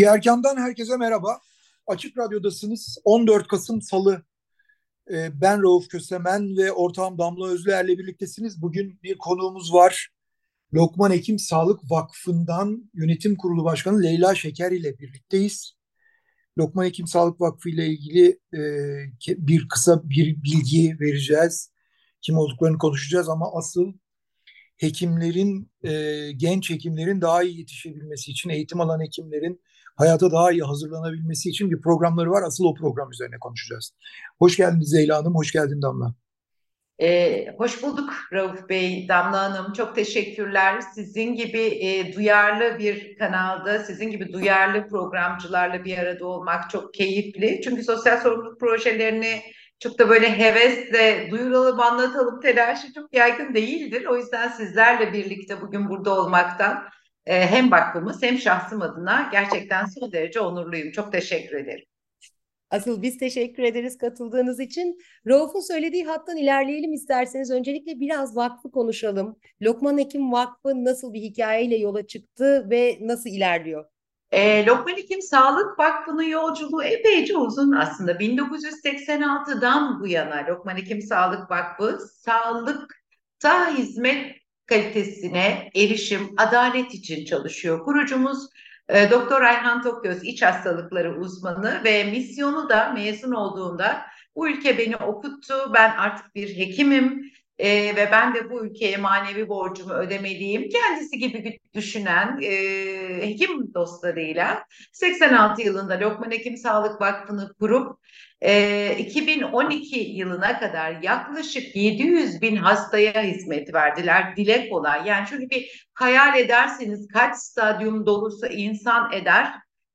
Diğer yandan herkese merhaba. Açık Radyo'dasınız. 14 Kasım Salı. Ee, ben Rauf Kösemen ve ortağım Damla Özlüer'le birliktesiniz. Bugün bir konuğumuz var. Lokman Hekim Sağlık Vakfı'ndan Yönetim Kurulu Başkanı Leyla Şeker ile birlikteyiz. Lokman Hekim Sağlık Vakfı ile ilgili e, bir kısa bir bilgi vereceğiz. Kim olduklarını konuşacağız ama asıl hekimlerin, e, genç hekimlerin daha iyi yetişebilmesi için, eğitim alan hekimlerin hayata daha iyi hazırlanabilmesi için bir programları var. Asıl o program üzerine konuşacağız. Hoş geldiniz Zeyla Hanım, hoş geldin Damla. Ee, hoş bulduk Rauf Bey, Damla Hanım. Çok teşekkürler. Sizin gibi e, duyarlı bir kanalda, sizin gibi duyarlı programcılarla bir arada olmak çok keyifli. Çünkü sosyal sorumluluk projelerini çok da böyle hevesle duyuralım, anlatalım telaşı çok yaygın değildir. O yüzden sizlerle birlikte bugün burada olmaktan e, hem vakfımız hem şahsım adına gerçekten son derece onurluyum. Çok teşekkür ederim. Asıl biz teşekkür ederiz katıldığınız için. Rauf'un söylediği hattan ilerleyelim isterseniz. Öncelikle biraz vakfı konuşalım. Lokman Hekim Vakfı nasıl bir hikayeyle yola çıktı ve nasıl ilerliyor? E, Lokman Hekim Sağlık Vakfı'nın yolculuğu epeyce uzun aslında. 1986'dan bu yana Lokman Hekim Sağlık Vakfı sağlıkta hizmet kalitesine erişim, adalet için çalışıyor. Kurucumuz e, Doktor Ayhan Tokgöz iç hastalıkları uzmanı ve misyonu da mezun olduğunda bu ülke beni okuttu. Ben artık bir hekimim e, ve ben de bu ülkeye manevi borcumu ödemeliyim. Kendisi gibi düşünen e, hekim dostlarıyla 86 yılında Lokman Hekim Sağlık Vakfı'nı kurup e, 2012 yılına kadar yaklaşık 700 bin hastaya hizmet verdiler. Dile kolay. Yani şöyle bir hayal ederseniz kaç stadyum dolusu insan eder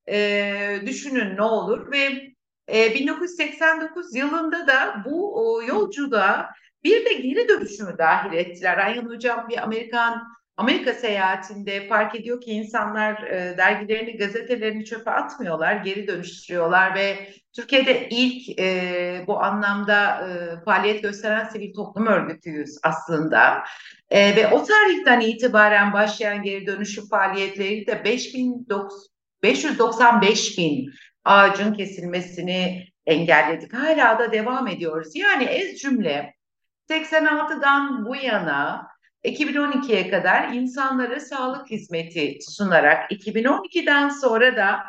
e, düşünün ne olur ve e, 1989 yılında da bu o, yolculuğa bir de geri dönüşümü dahil ettiler. Ayhan Hocam bir Amerikan Amerika seyahatinde fark ediyor ki insanlar e, dergilerini, gazetelerini çöpe atmıyorlar, geri dönüştürüyorlar ve Türkiye'de ilk e, bu anlamda e, faaliyet gösteren sivil toplum örgütüyüz aslında. E, ve o tarihten itibaren başlayan geri dönüşüm faaliyetleri de 5000, 595 bin ağacın kesilmesini engelledik. Hala da devam ediyoruz. Yani ez cümle 86'dan bu yana 2012'ye kadar insanlara sağlık hizmeti sunarak 2012'den sonra da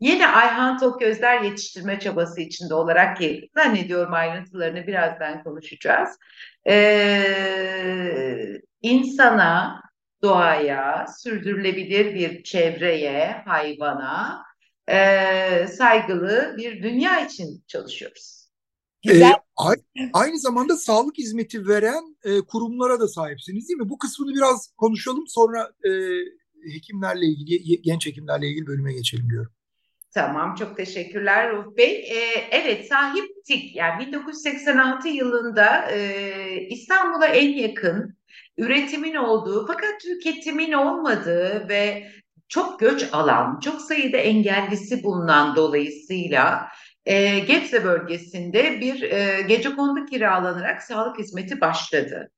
yine Ayhan Toközler yetiştirme çabası içinde olarak ki zannediyorum ayrıntılarını birazdan konuşacağız. Ee, insana, doğaya, sürdürülebilir bir çevreye, hayvana e, saygılı bir dünya için çalışıyoruz. Güzel. E, aynı zamanda sağlık hizmeti veren e, kurumlara da sahipsiniz değil mi? Bu kısmını biraz konuşalım sonra e, hekimlerle ilgili, genç hekimlerle ilgili bölüme geçelim diyorum. Tamam, çok teşekkürler Ruh Bey. Ee, evet, sahiptik. Yani 1986 yılında e, İstanbul'a en yakın üretimin olduğu fakat tüketimin olmadığı ve çok göç alan, çok sayıda engellisi bulunan dolayısıyla e, Gebze bölgesinde bir e, gece kondu kiralanarak sağlık hizmeti başladı.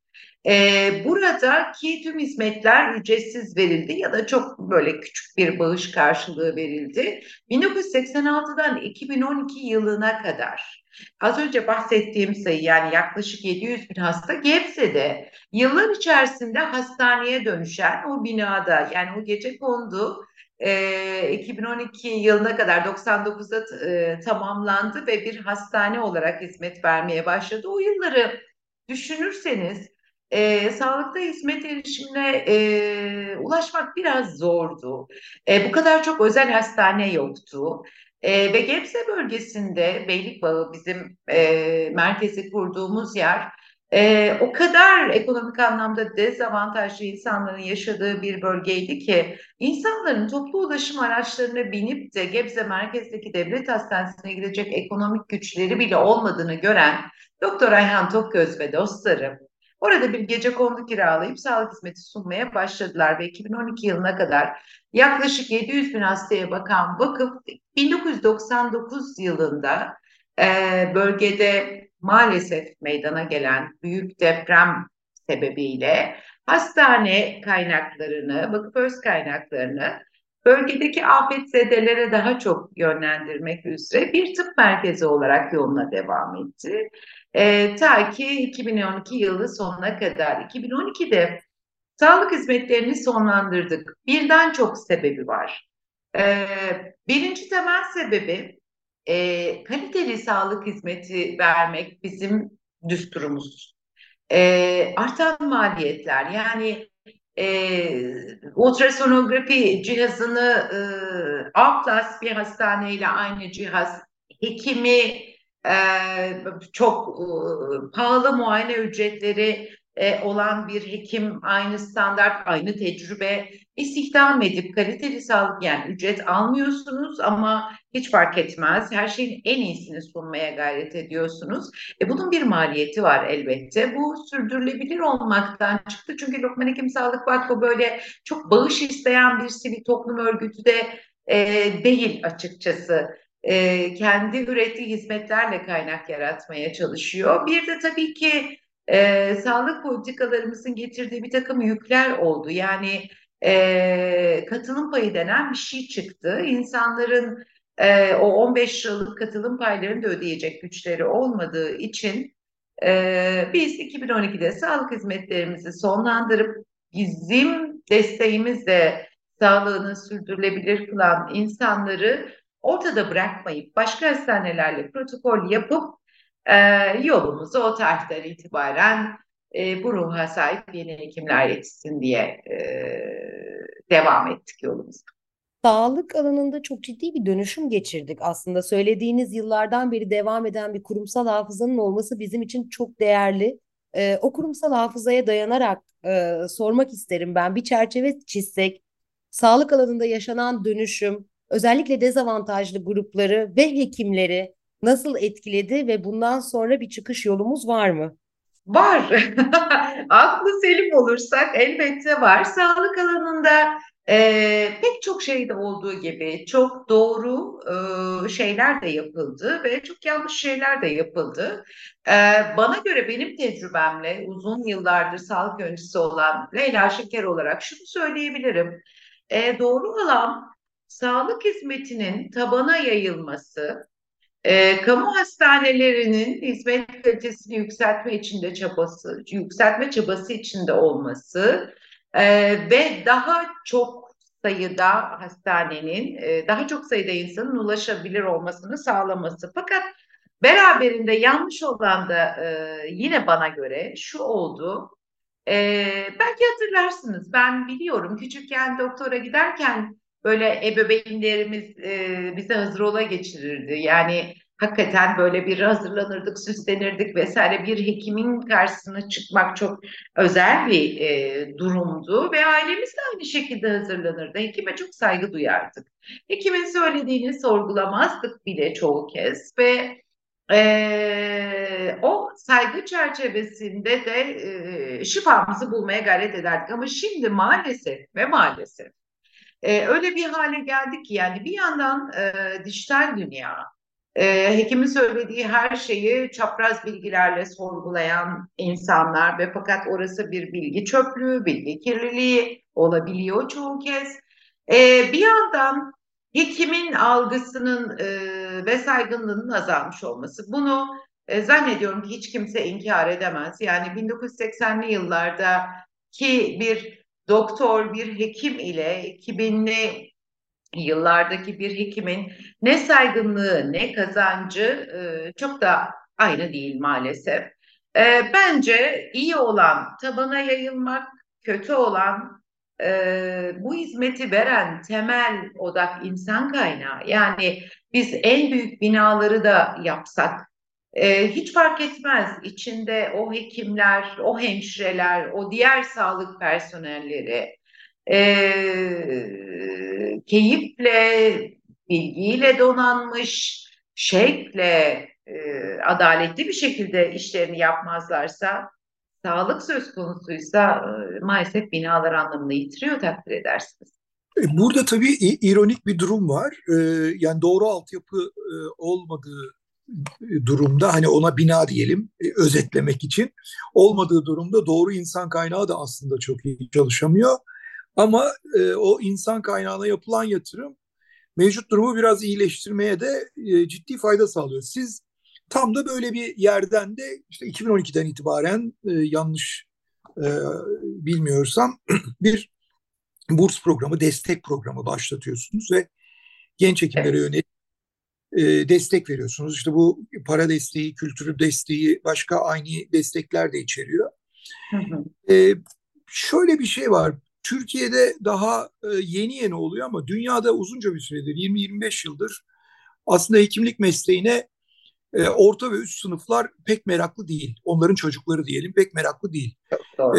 E, buradaki tüm hizmetler ücretsiz verildi ya da çok böyle küçük bir bağış karşılığı verildi. 1986'dan 2012 yılına kadar az önce bahsettiğim sayı yani yaklaşık 700 bin hasta Gebze'de yıllar içerisinde hastaneye dönüşen o binada yani o gece kondu e, 2012 yılına kadar 99'da e, tamamlandı ve bir hastane olarak hizmet vermeye başladı. O yılları düşünürseniz e, sağlıkta hizmet erişimine e, ulaşmak biraz zordu. E, bu kadar çok özel hastane yoktu. E, ve Gebze bölgesinde Beylikbağı bizim e, merkezi kurduğumuz yer e, o kadar ekonomik anlamda dezavantajlı insanların yaşadığı bir bölgeydi ki insanların toplu ulaşım araçlarına binip de Gebze merkezdeki devlet hastanesine gidecek ekonomik güçleri bile olmadığını gören Doktor Ayhan Tokgöz ve dostları orada bir gece kondu kiralayıp sağlık hizmeti sunmaya başladılar ve 2012 yılına kadar yaklaşık 700 bin hastaya bakan vakıf 1999 yılında e, bölgede maalesef meydana gelen büyük deprem sebebiyle hastane kaynaklarını, vakıf öz kaynaklarını bölgedeki afetzedelere daha çok yönlendirmek üzere bir tıp merkezi olarak yoluna devam etti. E, ta ki 2012 yılı sonuna kadar. 2012'de sağlık hizmetlerini sonlandırdık. Birden çok sebebi var. E, birinci temel sebebi e, kaliteli sağlık hizmeti vermek bizim düsturumuz. E, artan maliyetler yani e, ultrasonografi cihazını e, A plus bir hastaneyle aynı cihaz hekimi e, çok e, pahalı muayene ücretleri e, olan bir hekim aynı standart, aynı tecrübe istihdam edip kaliteli sağlık yani ücret almıyorsunuz ama hiç fark etmez. Her şeyin en iyisini sunmaya gayret ediyorsunuz. E, bunun bir maliyeti var elbette. Bu sürdürülebilir olmaktan çıktı. Çünkü Lokman Hekim Sağlık Vakfı böyle çok bağış isteyen bir sivil toplum örgütü de e, değil açıkçası. E, kendi ürettiği hizmetlerle kaynak yaratmaya çalışıyor. Bir de tabii ki e, sağlık politikalarımızın getirdiği bir takım yükler oldu. Yani e, katılım payı denen bir şey çıktı. İnsanların e, o 15 liralık katılım paylarını da ödeyecek güçleri olmadığı için e, biz 2012'de sağlık hizmetlerimizi sonlandırıp bizim desteğimizle sağlığını sürdürülebilir kılan insanları ortada bırakmayıp başka hastanelerle protokol yapıp e, yolumuzu o tarihten itibaren e, bu ruha sahip yeni hekimler yetişsin diye e, devam ettik yolumuza. Sağlık alanında çok ciddi bir dönüşüm geçirdik aslında. Söylediğiniz yıllardan beri devam eden bir kurumsal hafızanın olması bizim için çok değerli. Ee, o kurumsal hafızaya dayanarak e, sormak isterim ben. Bir çerçeve çizsek, sağlık alanında yaşanan dönüşüm, özellikle dezavantajlı grupları ve hekimleri nasıl etkiledi ve bundan sonra bir çıkış yolumuz var mı? Var. Aklı selim olursak elbette var. Sağlık alanında e, pek çok şeyde olduğu gibi çok doğru e, şeyler de yapıldı ve çok yanlış şeyler de yapıldı. E, bana göre benim tecrübemle uzun yıllardır sağlık öncüsü olan Leyla Şeker olarak şunu söyleyebilirim. E, doğru olan sağlık hizmetinin tabana yayılması, e, kamu hastanelerinin hizmet kalitesini yükseltme içinde çabası, yükseltme çabası içinde olması e, ve daha çok sayıda hastanenin, e, daha çok sayıda insanın ulaşabilir olmasını sağlaması. Fakat beraberinde yanlış olan da e, yine bana göre şu oldu. E, belki hatırlarsınız, ben biliyorum küçükken doktora giderken böyle ebeveynlerimiz e, bize hazır ola geçirirdi. Yani hakikaten böyle bir hazırlanırdık, süslenirdik vesaire. Bir hekimin karşısına çıkmak çok özel bir e, durumdu ve ailemiz de aynı şekilde hazırlanırdı. Hekime çok saygı duyardık. Hekimin söylediğini sorgulamazdık bile çoğu kez ve ee, o saygı çerçevesinde de e, şifamızı bulmaya gayret ederdik. Ama şimdi maalesef ve maalesef e, öyle bir hale geldik ki yani bir yandan e, dijital dünya, e, hekimin söylediği her şeyi çapraz bilgilerle sorgulayan insanlar ve fakat orası bir bilgi çöplüğü, bilgi kirliliği olabiliyor çoğu kez. E, bir yandan hekimin algısının e, ve saygınlığının azalmış olması. Bunu e, zannediyorum ki hiç kimse inkar edemez. Yani 1980'li yıllarda ki bir doktor bir hekim ile 2000'li yıllardaki bir hekimin ne saygınlığı ne kazancı e, çok da aynı değil maalesef. E, bence iyi olan tabana yayılmak, kötü olan e, bu hizmeti veren temel odak insan kaynağı. Yani biz en büyük binaları da yapsak E, hiç fark etmez içinde o hekimler, o hemşireler, o diğer sağlık personelleri e, keyifle, bilgiyle donanmış, şevkle, e, adaletli bir şekilde işlerini yapmazlarsa, sağlık söz konusuysa e, maalesef binalar anlamını yitiriyor takdir edersiniz. E, burada tabii ironik bir durum var. E, yani doğru altyapı e, olmadığı durumda hani ona bina diyelim özetlemek için olmadığı durumda doğru insan kaynağı da aslında çok iyi çalışamıyor. Ama o insan kaynağına yapılan yatırım mevcut durumu biraz iyileştirmeye de ciddi fayda sağlıyor. Siz tam da böyle bir yerden de işte 2012'den itibaren yanlış bilmiyorsam bir burs programı, destek programı başlatıyorsunuz ve genç hekimlere yönelik e, destek veriyorsunuz. İşte bu para desteği, kültürü desteği, başka aynı destekler de içeriyor. Hı hı. E, şöyle bir şey var. Türkiye'de daha e, yeni yeni oluyor ama dünyada uzunca bir süredir, 20-25 yıldır aslında hekimlik mesleğine e, orta ve üst sınıflar pek meraklı değil. Onların çocukları diyelim pek meraklı değil.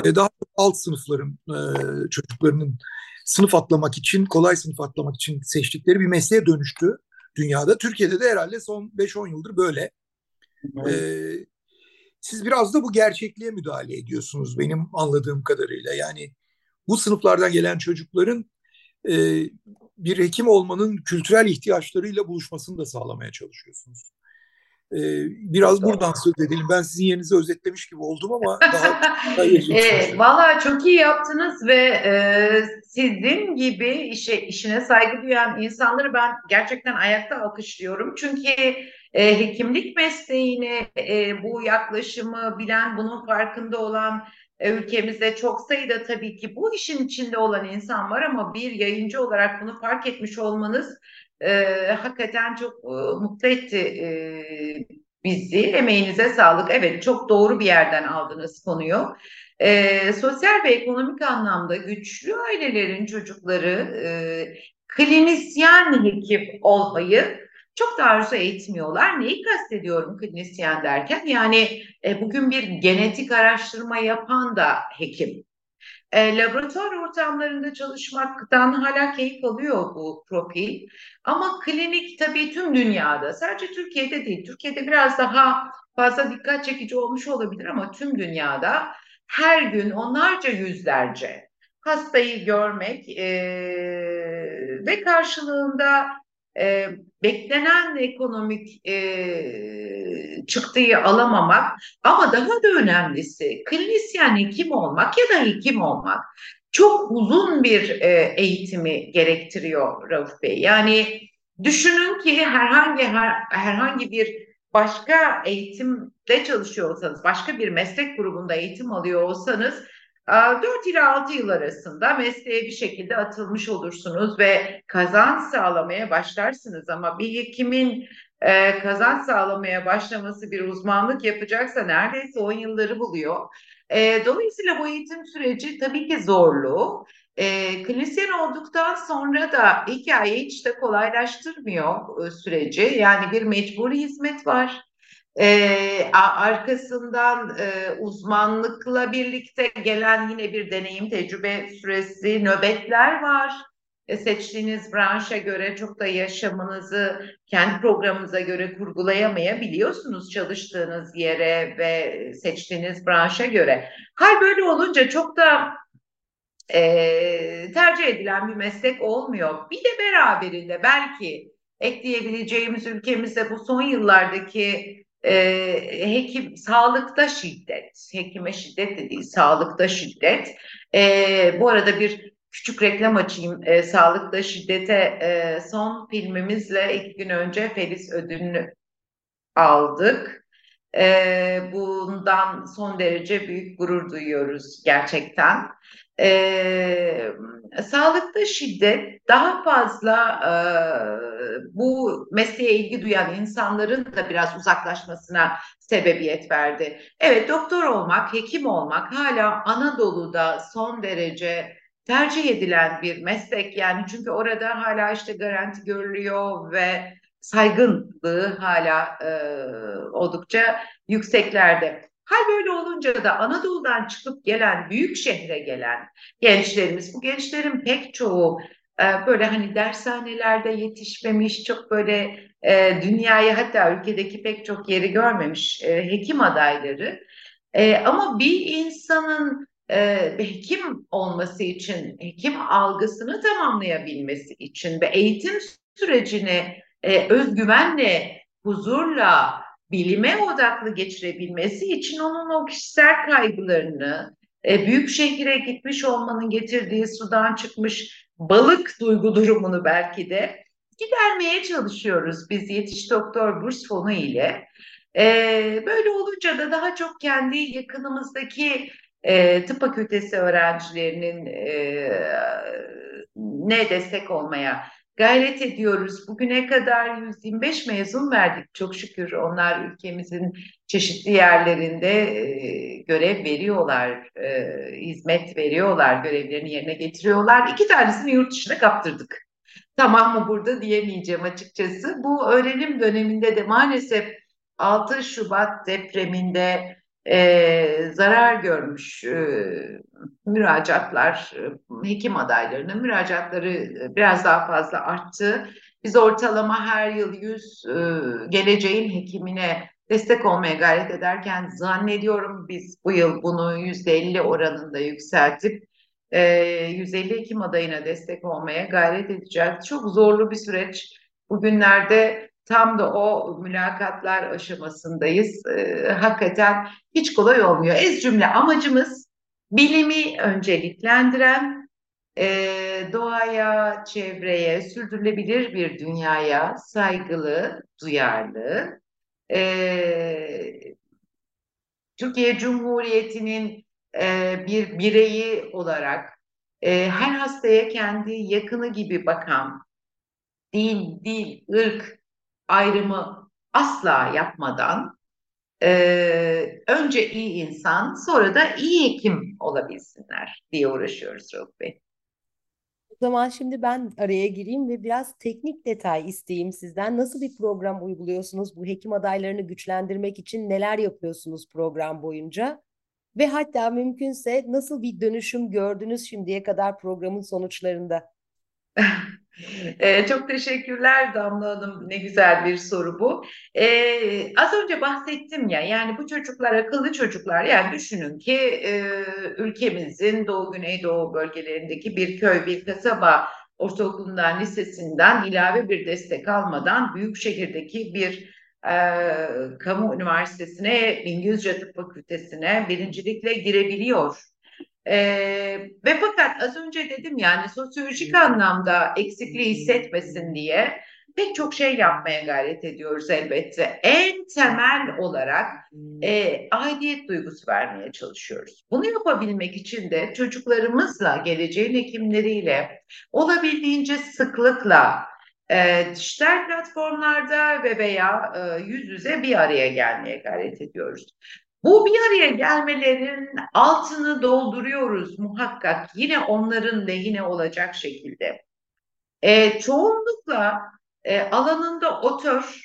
E, daha alt sınıfların e, çocuklarının sınıf atlamak için, kolay sınıf atlamak için seçtikleri bir mesleğe dönüştü dünyada. Türkiye'de de herhalde son 5-10 yıldır böyle. Ee, siz biraz da bu gerçekliğe müdahale ediyorsunuz benim anladığım kadarıyla. Yani bu sınıflardan gelen çocukların e, bir hekim olmanın kültürel ihtiyaçlarıyla buluşmasını da sağlamaya çalışıyorsunuz. Ee, biraz buradan söz edelim. Ben sizin yerinizi özetlemiş gibi oldum ama daha, daha e, Valla çok iyi yaptınız ve e, sizin gibi işe işine saygı duyan insanları ben gerçekten ayakta alkışlıyorum. Çünkü e, hekimlik mesleğine e, bu yaklaşımı bilen, bunun farkında olan ülkemizde çok sayıda tabii ki bu işin içinde olan insan var ama bir yayıncı olarak bunu fark etmiş olmanız e, hakikaten çok e, mutlu etti e, bizi. Emeğinize sağlık. Evet çok doğru bir yerden aldınız konuyu. E, sosyal ve ekonomik anlamda güçlü ailelerin çocukları e, klinisyen hekim olmayı çok da arzu etmiyorlar. Neyi kastediyorum klinisyen derken? Yani e, bugün bir genetik araştırma yapan da hekim. E, laboratuvar ortamlarında çalışmaktan hala keyif alıyor bu profil. Ama klinik tabii tüm dünyada, sadece Türkiye'de değil. Türkiye'de biraz daha fazla dikkat çekici olmuş olabilir ama tüm dünyada her gün onlarca yüzlerce hastayı görmek e, ve karşılığında e, beklenen ekonomik e, çıktıyı alamamak ama daha da önemlisi klinisyen hekim olmak ya da hekim olmak çok uzun bir e, eğitimi gerektiriyor Rauf Bey. Yani düşünün ki herhangi her, herhangi bir başka eğitimde çalışıyor olsanız, başka bir meslek grubunda eğitim alıyor olsanız 4 ile 6 yıl arasında mesleğe bir şekilde atılmış olursunuz ve kazanç sağlamaya başlarsınız ama bir hekimin e, kazanç sağlamaya başlaması bir uzmanlık yapacaksa neredeyse 10 yılları buluyor. E, dolayısıyla bu eğitim süreci tabii ki zorlu. E, klinisyen olduktan sonra da hikaye hiç de kolaylaştırmıyor e, süreci. Yani bir mecburi hizmet var. E, arkasından e, uzmanlıkla birlikte gelen yine bir deneyim, tecrübe süresi, nöbetler var. E, seçtiğiniz branşa göre çok da yaşamınızı kendi programınıza göre kurgulayamayabiliyorsunuz çalıştığınız yere ve seçtiğiniz branşa göre. Hal böyle olunca çok da e, tercih edilen bir meslek olmuyor. Bir de beraberinde belki ekleyebileceğimiz ülkemizde bu son yıllardaki e, hekim sağlıkta şiddet, hekime şiddet de değil, sağlıkta şiddet. E, bu arada bir küçük reklam açayım. E, sağlıkta şiddete e, son filmimizle iki gün önce Felis ödülünü aldık. E, bundan son derece büyük gurur duyuyoruz gerçekten. E, sağlıkta şiddet daha fazla e, bu mesleğe ilgi duyan insanların da biraz uzaklaşmasına sebebiyet verdi. Evet doktor olmak, hekim olmak hala Anadolu'da son derece tercih edilen bir meslek yani çünkü orada hala işte garanti görülüyor ve saygınlığı hala e, oldukça yükseklerde. Hal böyle olunca da Anadolu'dan çıkıp gelen, büyük şehre gelen gençlerimiz, bu gençlerin pek çoğu e, böyle hani dershanelerde yetişmemiş, çok böyle e, dünyayı hatta ülkedeki pek çok yeri görmemiş e, hekim adayları. E, ama bir insanın e, hekim olması için, hekim algısını tamamlayabilmesi için ve eğitim sürecini e, özgüvenle, huzurla, bilime odaklı geçirebilmesi için onun o kişisel kaygılarını, e, büyük şehire gitmiş olmanın getirdiği sudan çıkmış balık duygu durumunu belki de gidermeye çalışıyoruz biz Yetiş Doktor Burs Fonu ile. E, böyle olunca da daha çok kendi yakınımızdaki e, tıp fakültesi öğrencilerinin e, ne destek olmaya gayret ediyoruz. Bugüne kadar 125 mezun verdik çok şükür. Onlar ülkemizin çeşitli yerlerinde görev veriyorlar, hizmet veriyorlar, görevlerini yerine getiriyorlar. İki tanesini yurt dışına kaptırdık. Tamam mı burada diyemeyeceğim açıkçası. Bu öğrenim döneminde de maalesef 6 Şubat depreminde e, zarar görmüş e, müracaatlar, e, hekim adaylarının müracaatları e, biraz daha fazla arttı. Biz ortalama her yıl 100 e, geleceğin hekimine destek olmaya gayret ederken zannediyorum biz bu yıl bunu %50 oranında yükseltip e, 150 hekim adayına destek olmaya gayret edeceğiz. Çok zorlu bir süreç. Bugünlerde tam da o mülakatlar aşamasındayız. E, hakikaten hiç kolay olmuyor. Ez cümle amacımız bilimi önceliklendiren, e, doğaya, çevreye, sürdürülebilir bir dünyaya saygılı, duyarlı, e, Türkiye Cumhuriyeti'nin e, bir bireyi olarak e, her hastaya kendi yakını gibi bakan, din, dil, ırk ayrımı asla yapmadan e, önce iyi insan sonra da iyi hekim olabilsinler diye uğraşıyoruz Rauf Bey. O zaman şimdi ben araya gireyim ve biraz teknik detay isteyeyim sizden. Nasıl bir program uyguluyorsunuz? Bu hekim adaylarını güçlendirmek için neler yapıyorsunuz program boyunca? Ve hatta mümkünse nasıl bir dönüşüm gördünüz şimdiye kadar programın sonuçlarında? Ee, çok teşekkürler Damla Hanım. Ne güzel bir soru bu. Ee, az önce bahsettim ya yani bu çocuklar akıllı çocuklar yani düşünün ki e, ülkemizin Doğu Güneydoğu bölgelerindeki bir köy bir kasaba ortaokulundan lisesinden ilave bir destek almadan büyük şehirdeki bir e, kamu üniversitesine İngilizce Tıp Fakültesine birincilikle girebiliyor. Ee, ve fakat az önce dedim yani sosyolojik anlamda eksikliği hissetmesin diye pek çok şey yapmaya gayret ediyoruz elbette. En temel olarak e, aidiyet duygusu vermeye çalışıyoruz. Bunu yapabilmek için de çocuklarımızla, geleceğin hekimleriyle olabildiğince sıklıkla e, dijital platformlarda ve veya e, yüz yüze bir araya gelmeye gayret ediyoruz. Bu bir araya gelmelerin altını dolduruyoruz muhakkak yine onların lehine olacak şekilde. E, çoğunlukla e, alanında otur,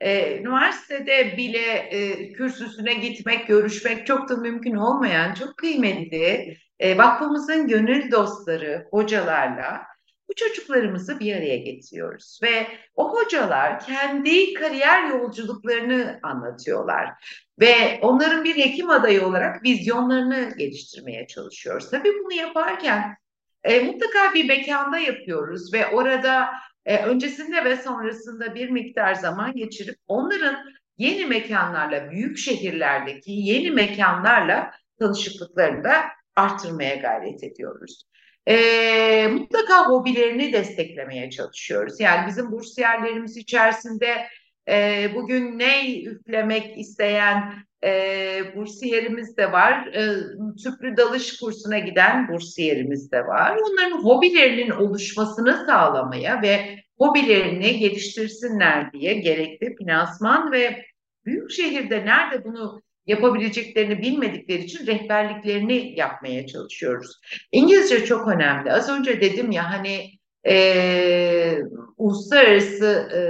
e, üniversitede bile e, kürsüsüne gitmek, görüşmek çok da mümkün olmayan çok kıymetli e, vakfımızın gönül dostları, hocalarla bu çocuklarımızı bir araya getiriyoruz ve o hocalar kendi kariyer yolculuklarını anlatıyorlar ve onların bir hekim adayı olarak vizyonlarını geliştirmeye çalışıyoruz. Tabii bunu yaparken e, mutlaka bir mekanda yapıyoruz ve orada e, öncesinde ve sonrasında bir miktar zaman geçirip onların yeni mekanlarla, büyük şehirlerdeki yeni mekanlarla tanışıklıklarını da artırmaya gayret ediyoruz e, mutlaka hobilerini desteklemeye çalışıyoruz. Yani bizim bursiyerlerimiz içerisinde e, bugün ne üflemek isteyen e, bursiyerimiz de var. E, tüplü dalış kursuna giden bursiyerimiz de var. Onların hobilerinin oluşmasını sağlamaya ve hobilerini geliştirsinler diye gerekli finansman ve büyük şehirde nerede bunu yapabileceklerini bilmedikleri için rehberliklerini yapmaya çalışıyoruz. İngilizce çok önemli. Az önce dedim ya hani e, uluslararası e,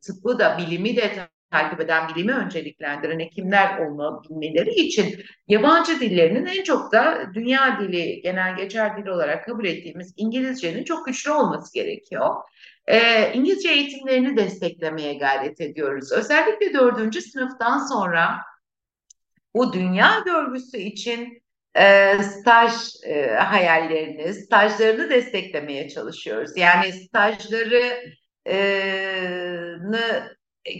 tıbbı da bilimi de takip eden bilimi önceliklendiren hekimler olabilmeleri için yabancı dillerinin en çok da dünya dili, genel geçer dil olarak kabul ettiğimiz İngilizcenin çok güçlü olması gerekiyor. Ee, İngilizce eğitimlerini desteklemeye gayret ediyoruz. Özellikle dördüncü sınıftan sonra bu dünya görgüsü için e, staj e, hayallerini, stajlarını desteklemeye çalışıyoruz. Yani stajları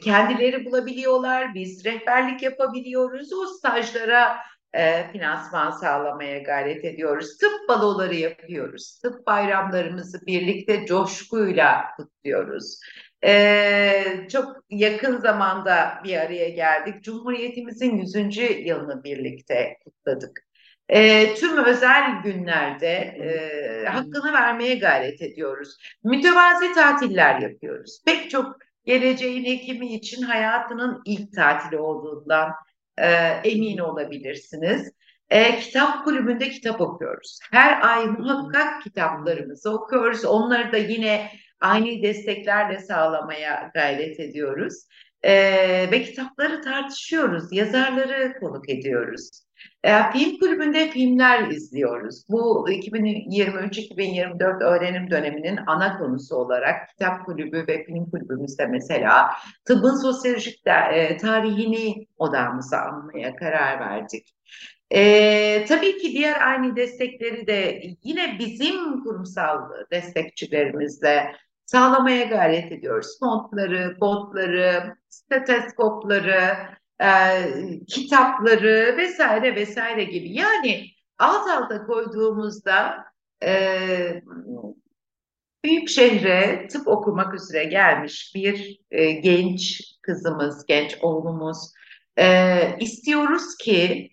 kendileri bulabiliyorlar, biz rehberlik yapabiliyoruz. O stajlara e, finansman sağlamaya gayret ediyoruz. Tıp baloları yapıyoruz. Tıp bayramlarımızı birlikte coşkuyla kutluyoruz. E, çok yakın zamanda bir araya geldik. Cumhuriyetimizin 100. yılını birlikte kutladık. E, tüm özel günlerde e, hakkını vermeye gayret ediyoruz. Mütevazi tatiller yapıyoruz. Pek çok geleceğin hekimi için hayatının ilk tatili olduğundan e, emin olabilirsiniz. E, kitap kulübünde kitap okuyoruz. Her ay muhakkak kitaplarımızı okuyoruz. Onları da yine aynı desteklerle sağlamaya gayret ediyoruz. E, ve kitapları tartışıyoruz, yazarları konuk ediyoruz. E, film kulübünde filmler izliyoruz. Bu 2023-2024 öğrenim döneminin ana konusu olarak kitap kulübü ve film kulübümüzde mesela tıbbın sosyolojik de, e, tarihini odamıza almaya karar verdik. E, tabii ki diğer aynı destekleri de yine bizim kurumsal destekçilerimizle sağlamaya gayret ediyoruz. Montları, botları, steteskopları, e, kitapları vesaire vesaire gibi. Yani alt alta koyduğumuzda e, büyük şehre tıp okumak üzere gelmiş bir e, genç kızımız, genç oğlumuz e, istiyoruz ki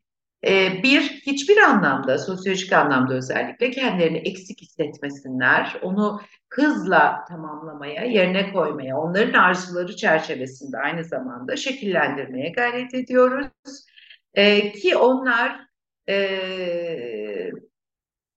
bir hiçbir anlamda, sosyolojik anlamda özellikle kendilerini eksik hissetmesinler. Onu hızla tamamlamaya, yerine koymaya, onların arzuları çerçevesinde aynı zamanda şekillendirmeye gayret ediyoruz. E, ki onlar e,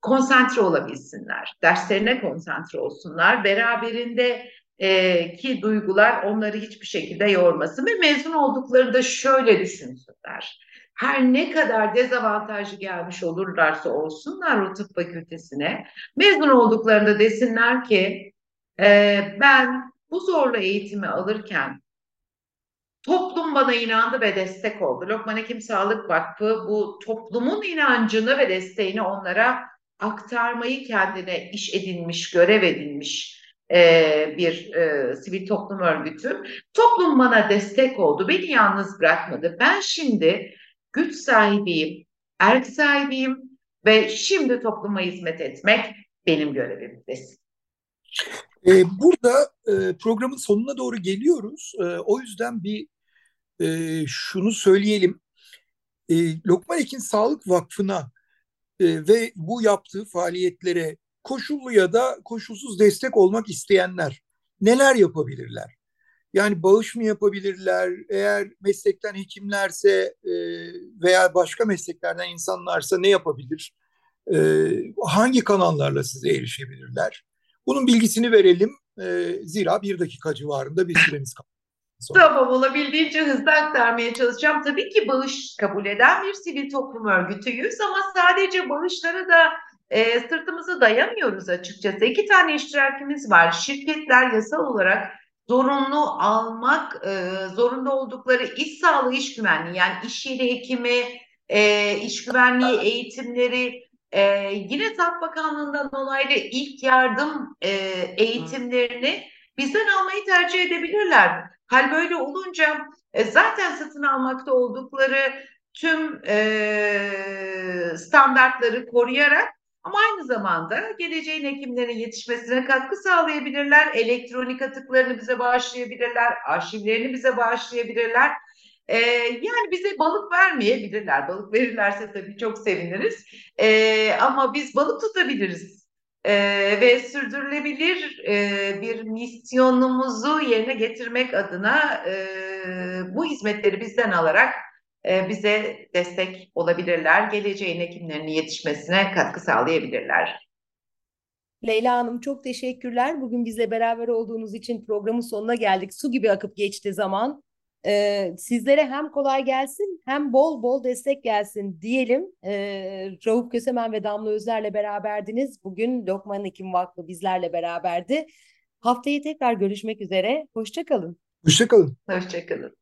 konsantre olabilsinler, derslerine konsantre olsunlar, beraberinde e, ki duygular onları hiçbir şekilde yormasın ve mezun olduklarında şöyle düşünsünler her ne kadar dezavantajlı gelmiş olurlarsa olsunlar o tıp fakültesine mezun olduklarında desinler ki e, ben bu zorlu eğitimi alırken toplum bana inandı ve destek oldu. Lokman Hekim Sağlık Vakfı bu toplumun inancını ve desteğini onlara aktarmayı kendine iş edinmiş, görev edinmiş e, bir e, sivil toplum örgütü. Toplum bana destek oldu, beni yalnız bırakmadı. Ben şimdi güç sahibiyim, erk sahibiyim ve şimdi topluma hizmet etmek benim görevimdir. Ee, burada e, programın sonuna doğru geliyoruz. E, o yüzden bir e, şunu söyleyelim. E, Lokman Ekin Sağlık Vakfı'na e, ve bu yaptığı faaliyetlere koşullu ya da koşulsuz destek olmak isteyenler neler yapabilirler? Yani bağış mı yapabilirler? Eğer meslekten hekimlerse e, veya başka mesleklerden insanlarsa ne yapabilir? E, hangi kanallarla size erişebilirler? Bunun bilgisini verelim. E, zira bir dakika civarında bir süremiz kaldı. Sonra. Tamam olabildiğince hızlı aktarmaya çalışacağım. Tabii ki bağış kabul eden bir sivil toplum örgütüyüz ama sadece bağışlara da e, sırtımızı dayamıyoruz açıkçası. İki tane iştirakimiz var. Şirketler yasal olarak zorunlu almak e, zorunda oldukları iş sağlığı, iş güvenliği yani iş yeri hekimi, e, iş güvenliği eğitimleri e, yine Sağlık Bakanlığı'ndan onaylı ilk yardım e, eğitimlerini bizden almayı tercih edebilirler. Hal böyle olunca e, zaten satın almakta oldukları tüm e, standartları koruyarak ama aynı zamanda geleceğin hekimlerin yetişmesine katkı sağlayabilirler. Elektronik atıklarını bize bağışlayabilirler. Arşivlerini bize bağışlayabilirler. Ee, yani bize balık vermeyebilirler. Balık verirlerse tabii çok seviniriz. Ee, ama biz balık tutabiliriz. Ee, ve sürdürülebilir e, bir misyonumuzu yerine getirmek adına e, bu hizmetleri bizden alarak bize destek olabilirler. Geleceğin hekimlerinin yetişmesine katkı sağlayabilirler. Leyla Hanım çok teşekkürler. Bugün bizle beraber olduğunuz için programın sonuna geldik. Su gibi akıp geçti zaman. Ee, sizlere hem kolay gelsin hem bol bol destek gelsin diyelim. Ee, Rauf Kösemen ve Damla Özler'le beraberdiniz. Bugün Lokman Hekim Vakfı bizlerle beraberdi. Haftaya tekrar görüşmek üzere. Hoşça kalın. Hoşçakalın. Hoşçakalın.